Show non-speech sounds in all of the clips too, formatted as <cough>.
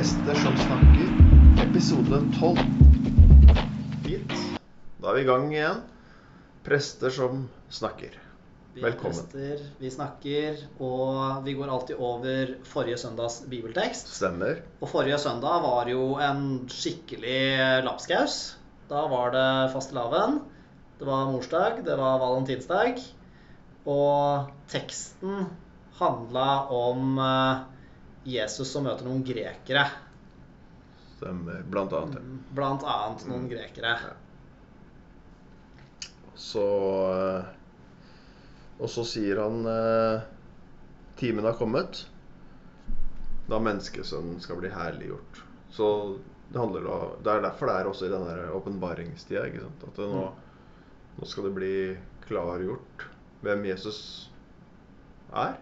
Prester som snakker, episode 12. Fint. Da er vi i gang igjen. Prester som snakker. Vi Velkommen. prester, vi snakker, og vi går alltid over forrige søndags bibeltekst. Stemmer. Og forrige søndag var jo en skikkelig lapskaus. Da var det fastelavn, det var morsdag, det var valentinsdag. Og teksten handla om eh, Jesus som møter noen grekere. Stemmer. Blant annet. Blant annet noen Mm. grekere. Så eh, Og så sier han eh, Timen har kommet da menneskesønnen skal bli herliggjort. Så det handler da Det er derfor det er også i den åpenbaringstida. At nå, nå skal det bli klargjort hvem Jesus er,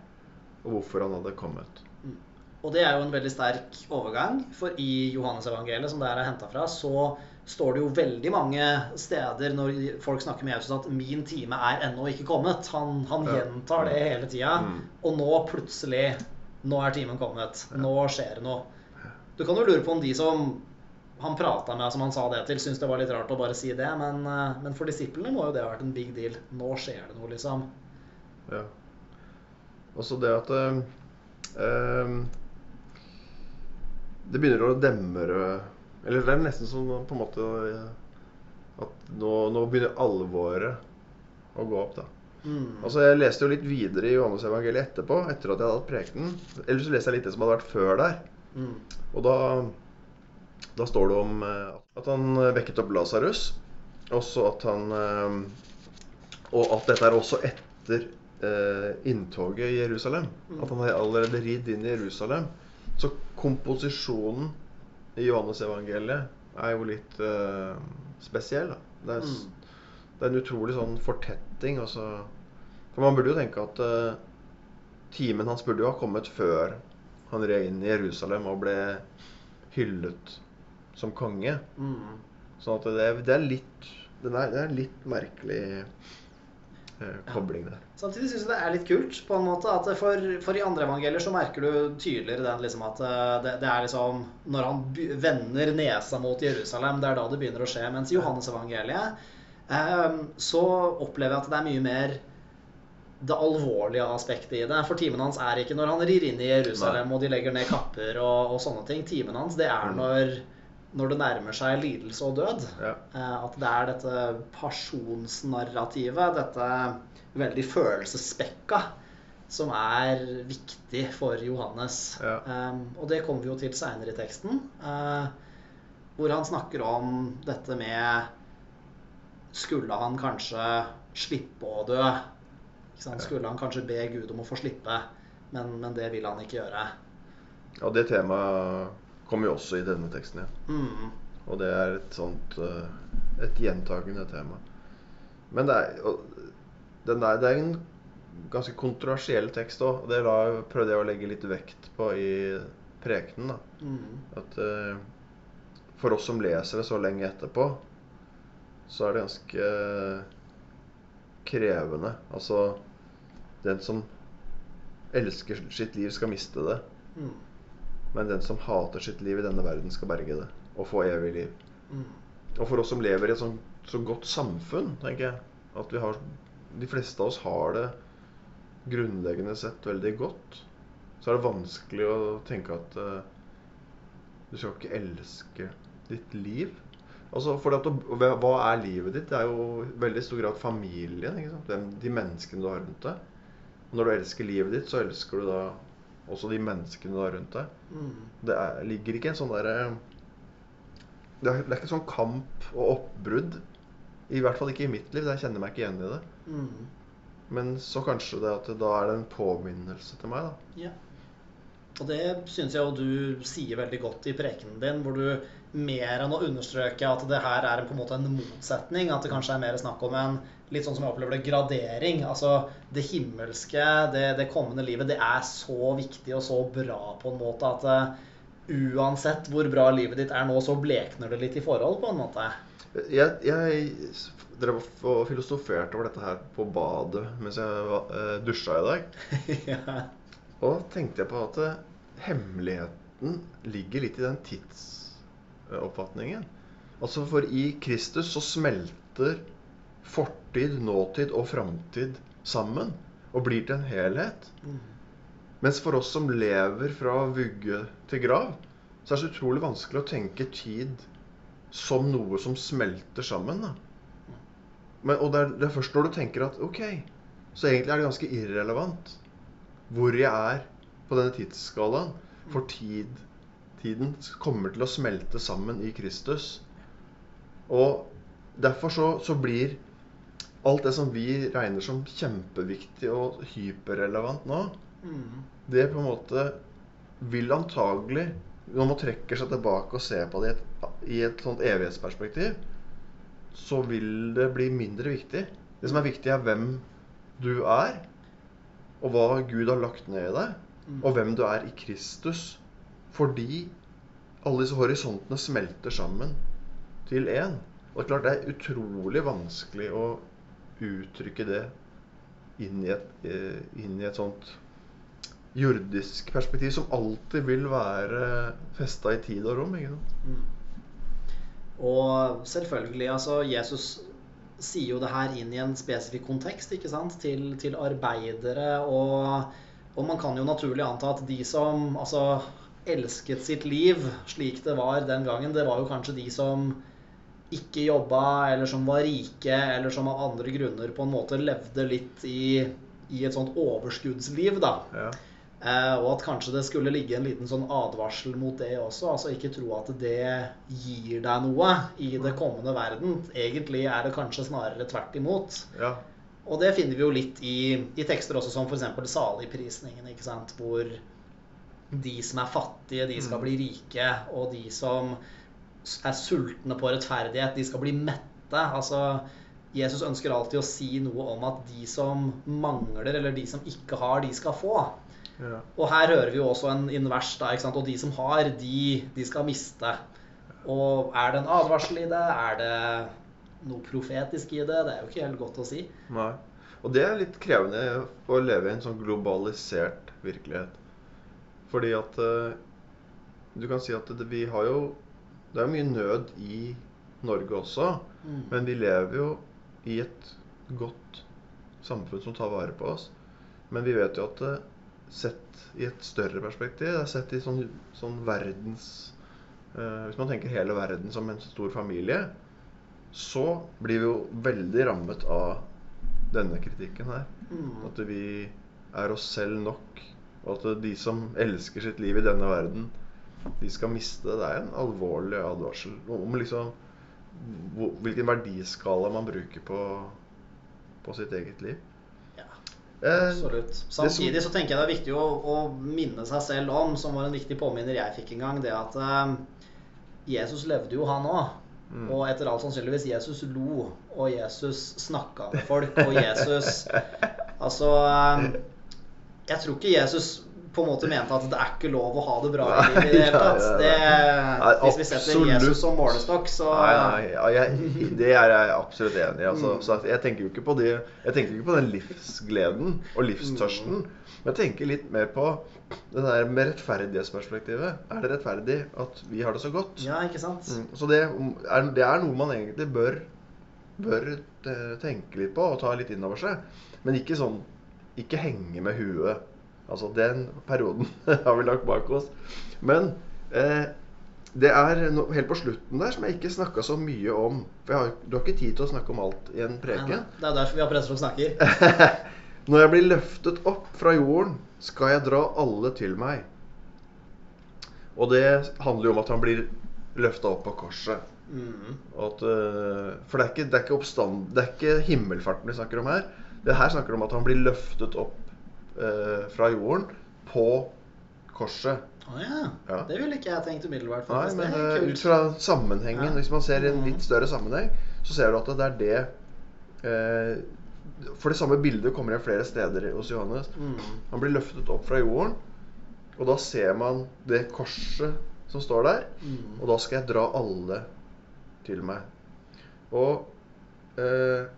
og hvorfor han hadde kommet. Og det er jo en veldig sterk overgang, for i Johannes-evangeliet, som det her er henta fra, så står det jo veldig mange steder når folk snakker med Jesus at 'min time er ennå ikke kommet'. Han, han gjentar det hele tida. Mm. Og nå plutselig Nå er timen kommet. Nå skjer det noe. Du kan jo lure på om de som han prata med, som han sa det til, syntes det var litt rart å bare si det, men, eh, men for disiplene må jo det ha vært en big deal. Nå skjer det noe, liksom. Ja. Også det at øh, Det begynner å demre Eller det er nesten som på en måte eh, At nå, nå begynner alvoret å gå opp, da. Mm. Altså Jeg leste jo litt videre i Johannes evangeliet etterpå, etter at jeg hadde hatt prekenen. Eller så leste jeg litt det som hadde vært før der. Mm. Og da, da står det om eh, at han eh, vekket opp Lasarus. Også at han Og at dette er også etter inntoget i Jerusalem. Mm. At han har allerede ridd inn i Jerusalem. Så komposisjonen i Johannes evangeliet er jo litt uh, spesiell. Da. Det, er, Mm. det er en utrolig sånn fortetting. Altså. For man burde jo tenke at uh, timen hans burde jo ha kommet før han red inn i Jerusalem og ble hyllet som konge. Mm. Sånn at det, det er litt Det er, det er litt merkelig kobling der. Samtidig syns jeg det er litt kult på en måte at for, for i andre evangelier så merker du tydeligere den liksom at eh, det, det er liksom Når han vender nesa mot Jerusalem, det er da det begynner å skje. Mens i Johannes-evangeliet eh, så opplever jeg at det er mye mer det alvorlige aspektet i det. For timen hans er ikke når han rir inn i Jerusalem og de legger ned kapper og, og sånne ting. Timen hans det er Mm. når, når det nærmer seg lidelse og død. Ja. Eh, At det er dette pasjonsnarrativet, dette veldig følelsesspekka, som er viktig for Johannes. Ja. Um, og det kommer vi jo til seinere i teksten, uh, hvor han snakker om dette med Skulle han kanskje slippe å dø? Ikke sant? Skulle han kanskje be Gud om å få slippe, men, men det vil han ikke gjøre. Og det temaet kommer jo også i denne teksten. Ja. Mm. Og det er et sånt eh, Et gjentagende tema. Men det er, og den er, det er en ganske kontroversiell tekst òg. Det la, prøvde jeg å legge litt vekt på i prekenen. da. Mm. At uh, for oss som leser det så lenge etterpå, så er det ganske krevende. Altså Den som elsker sitt liv, skal miste det. Mm. Men den som hater sitt liv i denne verden, skal berge det. Og få evig liv. Mm. Og for oss som lever i et sånt, så godt samfunn, tenker jeg At vi har De fleste av oss har det grunnleggende sett veldig godt. Så er det vanskelig å tenke at uh, du skal ikke elske ditt liv. Altså, at, hva er livet ditt? Det er jo i veldig stor grad familien. De menneskene du har rundt deg. Og når du elsker livet ditt, så elsker du da også de menneskene du har rundt deg. Mm. Det er, ligger ikke en sånn derre det, er- det er ikke sånn kamp og oppbrudd. I hvert fall ikke i mitt liv. Jeg kjenner meg ikke igjen i det. Mm. Men så kanskje det at da er det en påminnelse til meg, da. Ja. Og det syns jeg jo du sier veldig godt i prekenen din, hvor du mer enn å understreke at det her er på en måte en motsetning, at det kanskje er mer snakk om en litt sånn som jeg opplever det, gradering. Altså det himmelske, det, det kommende livet, det er så viktig og så bra på en måte at uh, uansett hvor bra livet ditt er nå, så blekner det litt i forhold, på en måte. Jeg, jeg drev og filosoferte over dette her på badet mens jeg eh, dusja i dag. <laughs> ja. Og tenkte jeg på at eh, hemmeligheten ligger litt i den tidsoppfatningen. Altså For i Kristus så smelter fortid, nåtid og framtid sammen og blir til en helhet. Mm. Mens for oss som lever fra vugge til grav, så er det så utrolig vanskelig å tenke tid som noe som smelter sammen. Men, og det er, det er først når du tenker at ok, så egentlig er det ganske irrelevant hvor jeg er på denne tidsskalaen. For tid, tiden kommer til å smelte sammen i Kristus. Og derfor så, så blir alt det som vi regner som kjempeviktig og hyperrelevant nå, Mm. det på en måte vil antagelig Når man trekker seg tilbake og ser på det i et, i et sånt evighetsperspektiv, så vil det bli mindre viktig. Det som er viktig, er hvem du er, og hva Gud har lagt ned i deg, Mm. og hvem du er i Kristus. Fordi alle disse horisontene smelter sammen til én. Og det er klart det er utrolig vanskelig å uttrykke det inn i et, eh, inn i et sånt jordisk perspektiv som alltid vil være festa i tid og rom. ikke sant? Mm. Og selvfølgelig, altså Jesus sier jo det her inn i en spesifikk kontekst, ikke sant? Til, til arbeidere og, og man kan jo naturlig anta at de som altså elsket sitt liv slik det var den gangen, det var jo kanskje de som ikke jobba, eller som var rike, eller som av andre grunner på en måte levde litt i, i et sånt overskuddsliv, da. Ja. Eh, og at kanskje det skulle ligge en liten sånn advarsel mot det også. Altså ikke tro at det gir deg noe i det kommende verden. Egentlig er det kanskje snarere tvert imot. ja. Og det finner vi jo litt i, i tekster også som f.eks. saligprisningen, ikke sant? hvor de som er fattige, de skal Mm. bli rike, og de som er sultne på rettferdighet, de skal bli mette. Altså, Jesus ønsker alltid å si noe om at de som mangler, eller de som ikke har, de skal få. ja. Og her hører vi jo også en invers, da, og de som har, de, de skal miste. Og er det en advarsel i det? Er det noe profetisk i det? Det er jo ikke helt godt å si. Nei. Og det er litt krevende å leve i en sånn globalisert virkelighet. Fordi at eh, Du kan si at det, vi har jo Det er jo mye nød i Norge også. Mm. Men vi lever jo i et godt samfunn som tar vare på oss. Men vi vet jo at det, sett i et større perspektiv, det er sett i sånn, sånn verdens eh, Hvis man tenker hele verden som en stor familie, så blir vi jo veldig rammet av denne kritikken her. Mm. At vi er oss selv nok. Og at de som elsker sitt liv i denne verden, de skal miste det. Er en alvorlig advarsel om liksom hvilken verdiskala man bruker på, på sitt eget liv. Ja, Eh, absolutt. Samtidig så tenker jeg det er viktig å, å minne seg selv om, som var en viktig påminner jeg fikk en gang, det at eh, Jesus levde jo, han òg. Mm. Og etter alt sannsynligvis Jesus lo, og Jesus snakka med folk, og Jesus <laughs> Altså eh, Jeg tror ikke Jesus på en måte mente at det er ikke lov å ha det bra i livet i det hele tatt. Det, hvis vi setter. Jesus som målestokk, så Nei, nei, jeg, det er jeg absolutt enig i. Altså. Mm. Så jeg tenker jo ikke på det Jeg tenker ikke på den livsgleden og livstørsten. Men jeg tenker litt mer på det der med rettferdighetsperspektivet. Er det rettferdig at vi har det så godt? Ja, ikke sant? Mm, Så det er, det er noe man egentlig bør, bør eh, tenke litt på og ta litt inn over seg. Men ikke sånn Ikke henge med huet. Altså, den perioden <laughs> har vi lagt bak oss. Men eh, det er no, helt på slutten der som jeg ikke snakka så mye om. For har, du har ikke tid til å snakke om alt i en preken. Det er derfor vi har presser som snakker. <laughs> Når jeg blir løftet opp fra jorden, skal jeg dra alle til meg. Og det handler jo om at han blir løfta opp på korset. Mm. At, eh, for det er, ikke, det, er oppstand, det er ikke himmelfarten vi snakker om her. Det her snakker om at han blir løftet opp eh, fra jorden på korset. Å ja. Ja. Det ville ikke jeg tenkt umiddelbart. Nei, men eh, ut fra sammenhengen, Ja. hvis man ser i en Mhm. litt større sammenheng, så ser du at det er det eh, For det samme bildet kommer igjen flere steder hos Johannes. Mm. Han blir løftet opp fra jorden, og da ser man det korset som står der. Mm. Og da skal jeg dra alle til meg. Og eh,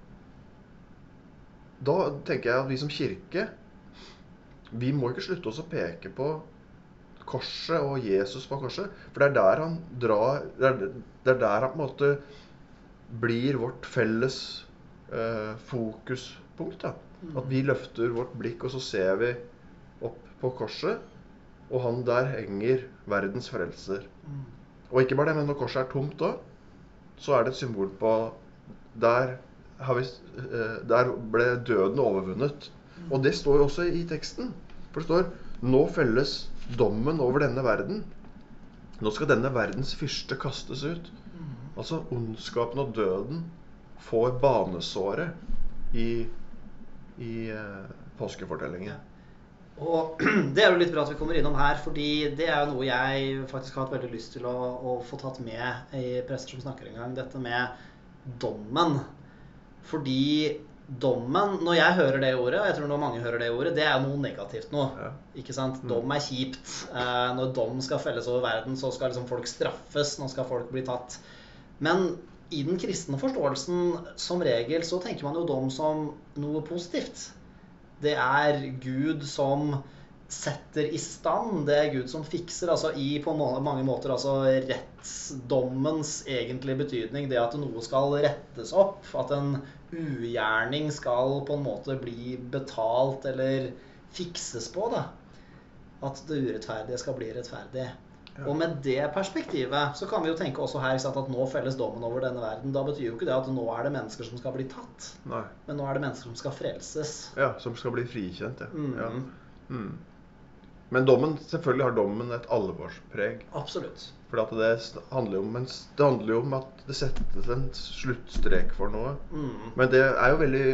da tenker jeg at vi som kirke Vi må ikke slutte oss å peke på korset og Jesus på korset. For det er der han drar Det er, er der han på en måte blir vårt felles eh, fokuspunkt. da. At vi løfter vårt blikk, og så ser vi opp på korset. Og han der henger verdens frelser. Mm. Og ikke bare det, men når korset er tomt òg, så er det et symbol på Der, vi, eh, der ble døden overvunnet. Og det står jo også i teksten. For det står Nå felles dommen over denne verden. Nå skal denne verdens fyrste kastes ut. Altså ondskapen og døden får banesåret i, i eh, påskefortellingen. Og <clears throat> det er jo litt bra at vi kommer innom her, fordi det er jo noe jeg faktisk har hatt veldig lyst til å, å få tatt med i Prester som snakker en gang. Dette med dommen. Fordi dommen, når jeg hører det ordet, og jeg tror når mange hører det ordet, det er noe negativt nå. Ja. Ikke sant? Dom er kjipt. Eh, når dom skal felles over verden, så skal liksom folk straffes. Nå skal folk bli tatt. Men i den kristne forståelsen som regel så tenker man jo dom som noe positivt. Det er Gud som setter i stand. Det er Gud som fikser. Altså i på mange måter altså rettsdommens egentlige betydning. Det at noe skal rettes opp. At en ugjerning skal på en måte bli betalt eller fikses på. da. At det urettferdige skal bli rettferdig. Ja. Og med det perspektivet så kan vi jo tenke også her sant, at nå felles dommen over denne verden. Da betyr jo ikke det at nå er det mennesker som skal bli tatt, Nei. men nå er det mennesker som skal frelses. Ja, som skal bli frikjent, ja. Mm. ja. Mm. Men dommen, selvfølgelig har dommen et alvorspreg. Absolutt. For det handler jo om, det handler jo om at det settes en sluttstrek for noe. Mm. Men det er jo veldig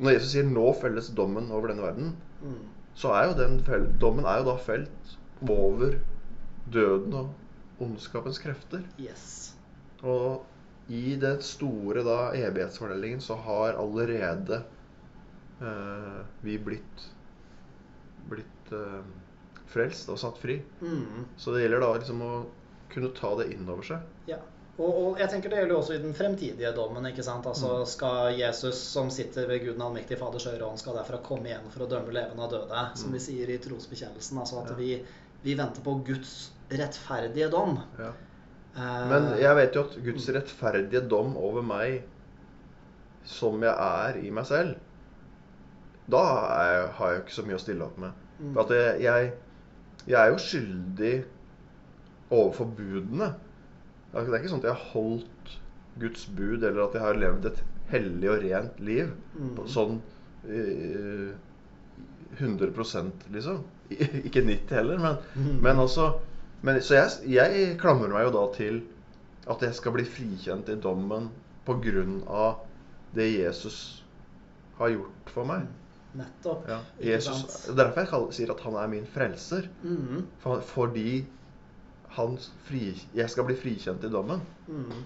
Når Jesus sier 'nå felles dommen over denne verden', Mm. så er jo den fell... dommen er jo da felt over døden og ondskapens krefter. Yes. Og i den store da evighetsfordelingen så har allerede eh, vi blitt blitt eh, frelst og satt fri. Mm. Så det gjelder da liksom å kunne ta det inn over seg. Ja. Og, og jeg tenker det gjelder jo også i den fremtidige dommen. ikke sant? Altså Skal Jesus, som sitter ved Gud den allmektige Faders høyre hånd, skal derfra komme igjen for å dømme levende og døde, som Mm. vi sier i trosbekjennelsen. Altså at Ja. vi, vi venter på Guds rettferdige dom. Ja. Eh, Men jeg vet jo at Guds rettferdige dom over meg, som jeg er i meg selv, da har jeg, har jeg ikke så mye å stille opp med. mm, For at jeg, jeg, jeg er jo skyldig overfor budene. Det er ikke sånn at jeg har holdt Guds bud, eller at jeg har levd et hellig og rent liv. Mm. Sånn eh, 100 liksom. Ikke 90 heller, men, Mm. men altså men, Så jeg, jeg klamrer meg jo da til at jeg skal bli frikjent i dommen pga. det Jesus har gjort for meg. Nettopp. Ja, Jesus, er derfor jeg kaller, sier at han er min frelser. Mm. For, fordi han fri, jeg skal bli frikjent i dommen. Mm.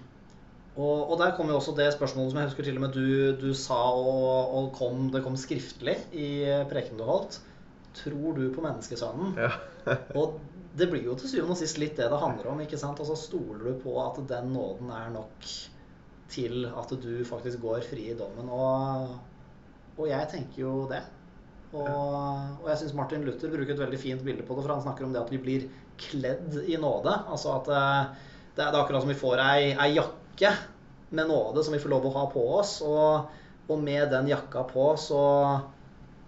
Og, og der kom jo også det spørsmålet som jeg husker til og med du, du sa, og, og kom, det kom skriftlig i prekenen du holdt. Tror du på menneskesønnen? Ja. <laughs> Og det blir jo til syvende og sist litt det det handler om. ikke sant? Altså Stoler du på at den nåden er nok til at du faktisk går fri i dommen? Og, og jeg tenker jo det. Og, og jeg syns Martin Luther bruker et veldig fint bilde på det, for han snakker om det at vi blir kledd i nåde. Altså at eh, det er, akkurat som vi får ei, ei jakke med nåde som vi får lov å ha på oss. Og, og med den jakka på så,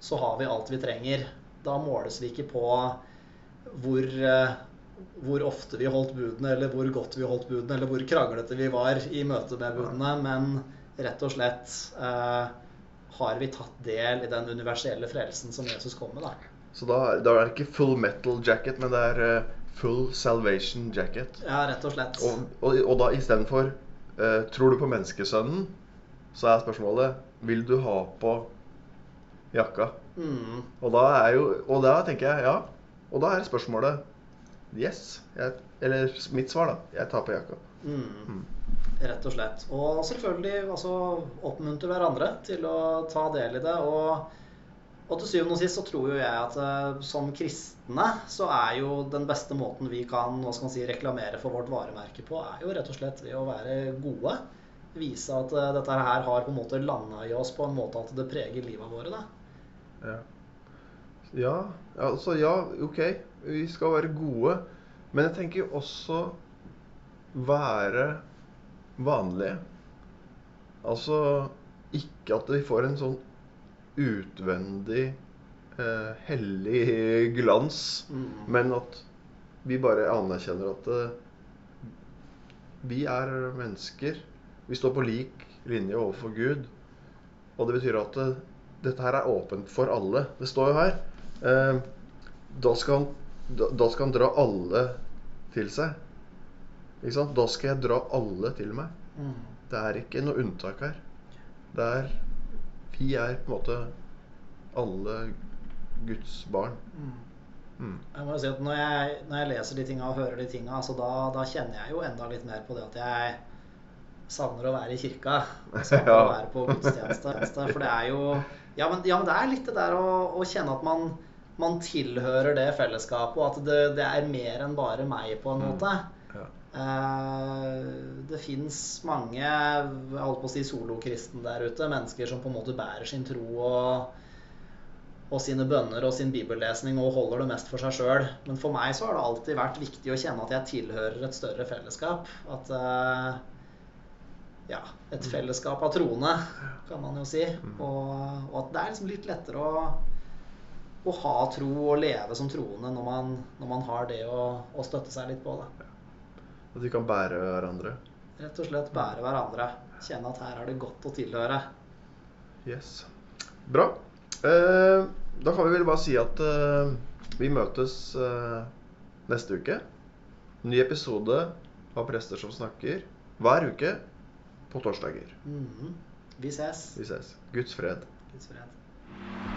så har vi alt vi trenger. Da måles vi ikke på hvor, eh, hvor ofte vi holdt budene, eller hvor godt vi holdt budene, eller hvor kranglete vi var i møte med budene, men rett og slett eh, har vi tatt del i den universelle frelsen som Jesus kom med. da. Så da, da er det ikke full metal jacket, men det er eh, full salvation jacket. Ja, rett og slett. Og, og, og da istedenfor uh, Tror du på menneskesønnen? Så er spørsmålet Vil du ha på jakka? Mm, Og da er jo Og da tenker jeg ja. Og da er spørsmålet Yes. Jeg, eller mitt svar, da. Jeg tar på jakka. Mm, rett og slett. Og selvfølgelig altså, oppmuntre hverandre til å ta del i det. Og, og til syvende og sist så tror jo jeg at uh, som kristne så er jo den beste måten vi kan man si, reklamere for vårt varemerke på, er jo rett og slett ved å være gode. Vise at uh, dette her har på en måte landa i oss på en måte at det preger livet våre. da. Ja. ja Altså, ja, ok, vi skal være gode. Men jeg tenker jo også være vanlige. Altså ikke at vi får en sånn utvendig eh, hellig glans, Mm. men at vi bare anerkjenner at eh, vi er mennesker. Vi står på lik linje overfor Gud. Og det betyr at eh, dette her er åpent for alle. Det står jo her. Eh, da, skal han, da, da skal han dra alle til seg. Da skal jeg dra alle til meg. Mm. Det er ikke noe unntak her. Det er Vi er på en måte alle Guds barn. Mm. Mm. Jeg må jo si at når jeg, når jeg leser de tinga og hører de tinga, altså da, da kjenner jeg jo enda litt mer på det at jeg savner å være i kirka. Savner <laughs> Ja. å være på gudstjeneste. For det er jo Ja, men, ja, men det er litt det der å, å kjenne at man, man tilhører det fellesskapet, og at det, det er mer enn bare meg, på en Mm. måte. Ja. Eh, det fins mange holdt på å si solokristne der ute. Mennesker som på en måte bærer sin tro og, og sine bønner og sin bibellesning og holder det mest for seg sjøl. Men for meg så har det alltid vært viktig å kjenne at jeg tilhører et større fellesskap. At eh, Ja, et fellesskap av troende, kan man jo si. Og, og at det er liksom litt lettere å å ha tro og leve som troende når man, når man har det å, å støtte seg litt på. Da. At vi kan bære hverandre. Rett og slett bære hverandre. Kjenne at her er det godt å tilhøre. Yes. Bra. Eh, da kan vi vel bare si at eh, vi møtes eh, neste uke. Ny episode av Prester som snakker hver uke på torsdager. Mhm. Vi ses. Vi ses. Guds fred. Guds fred.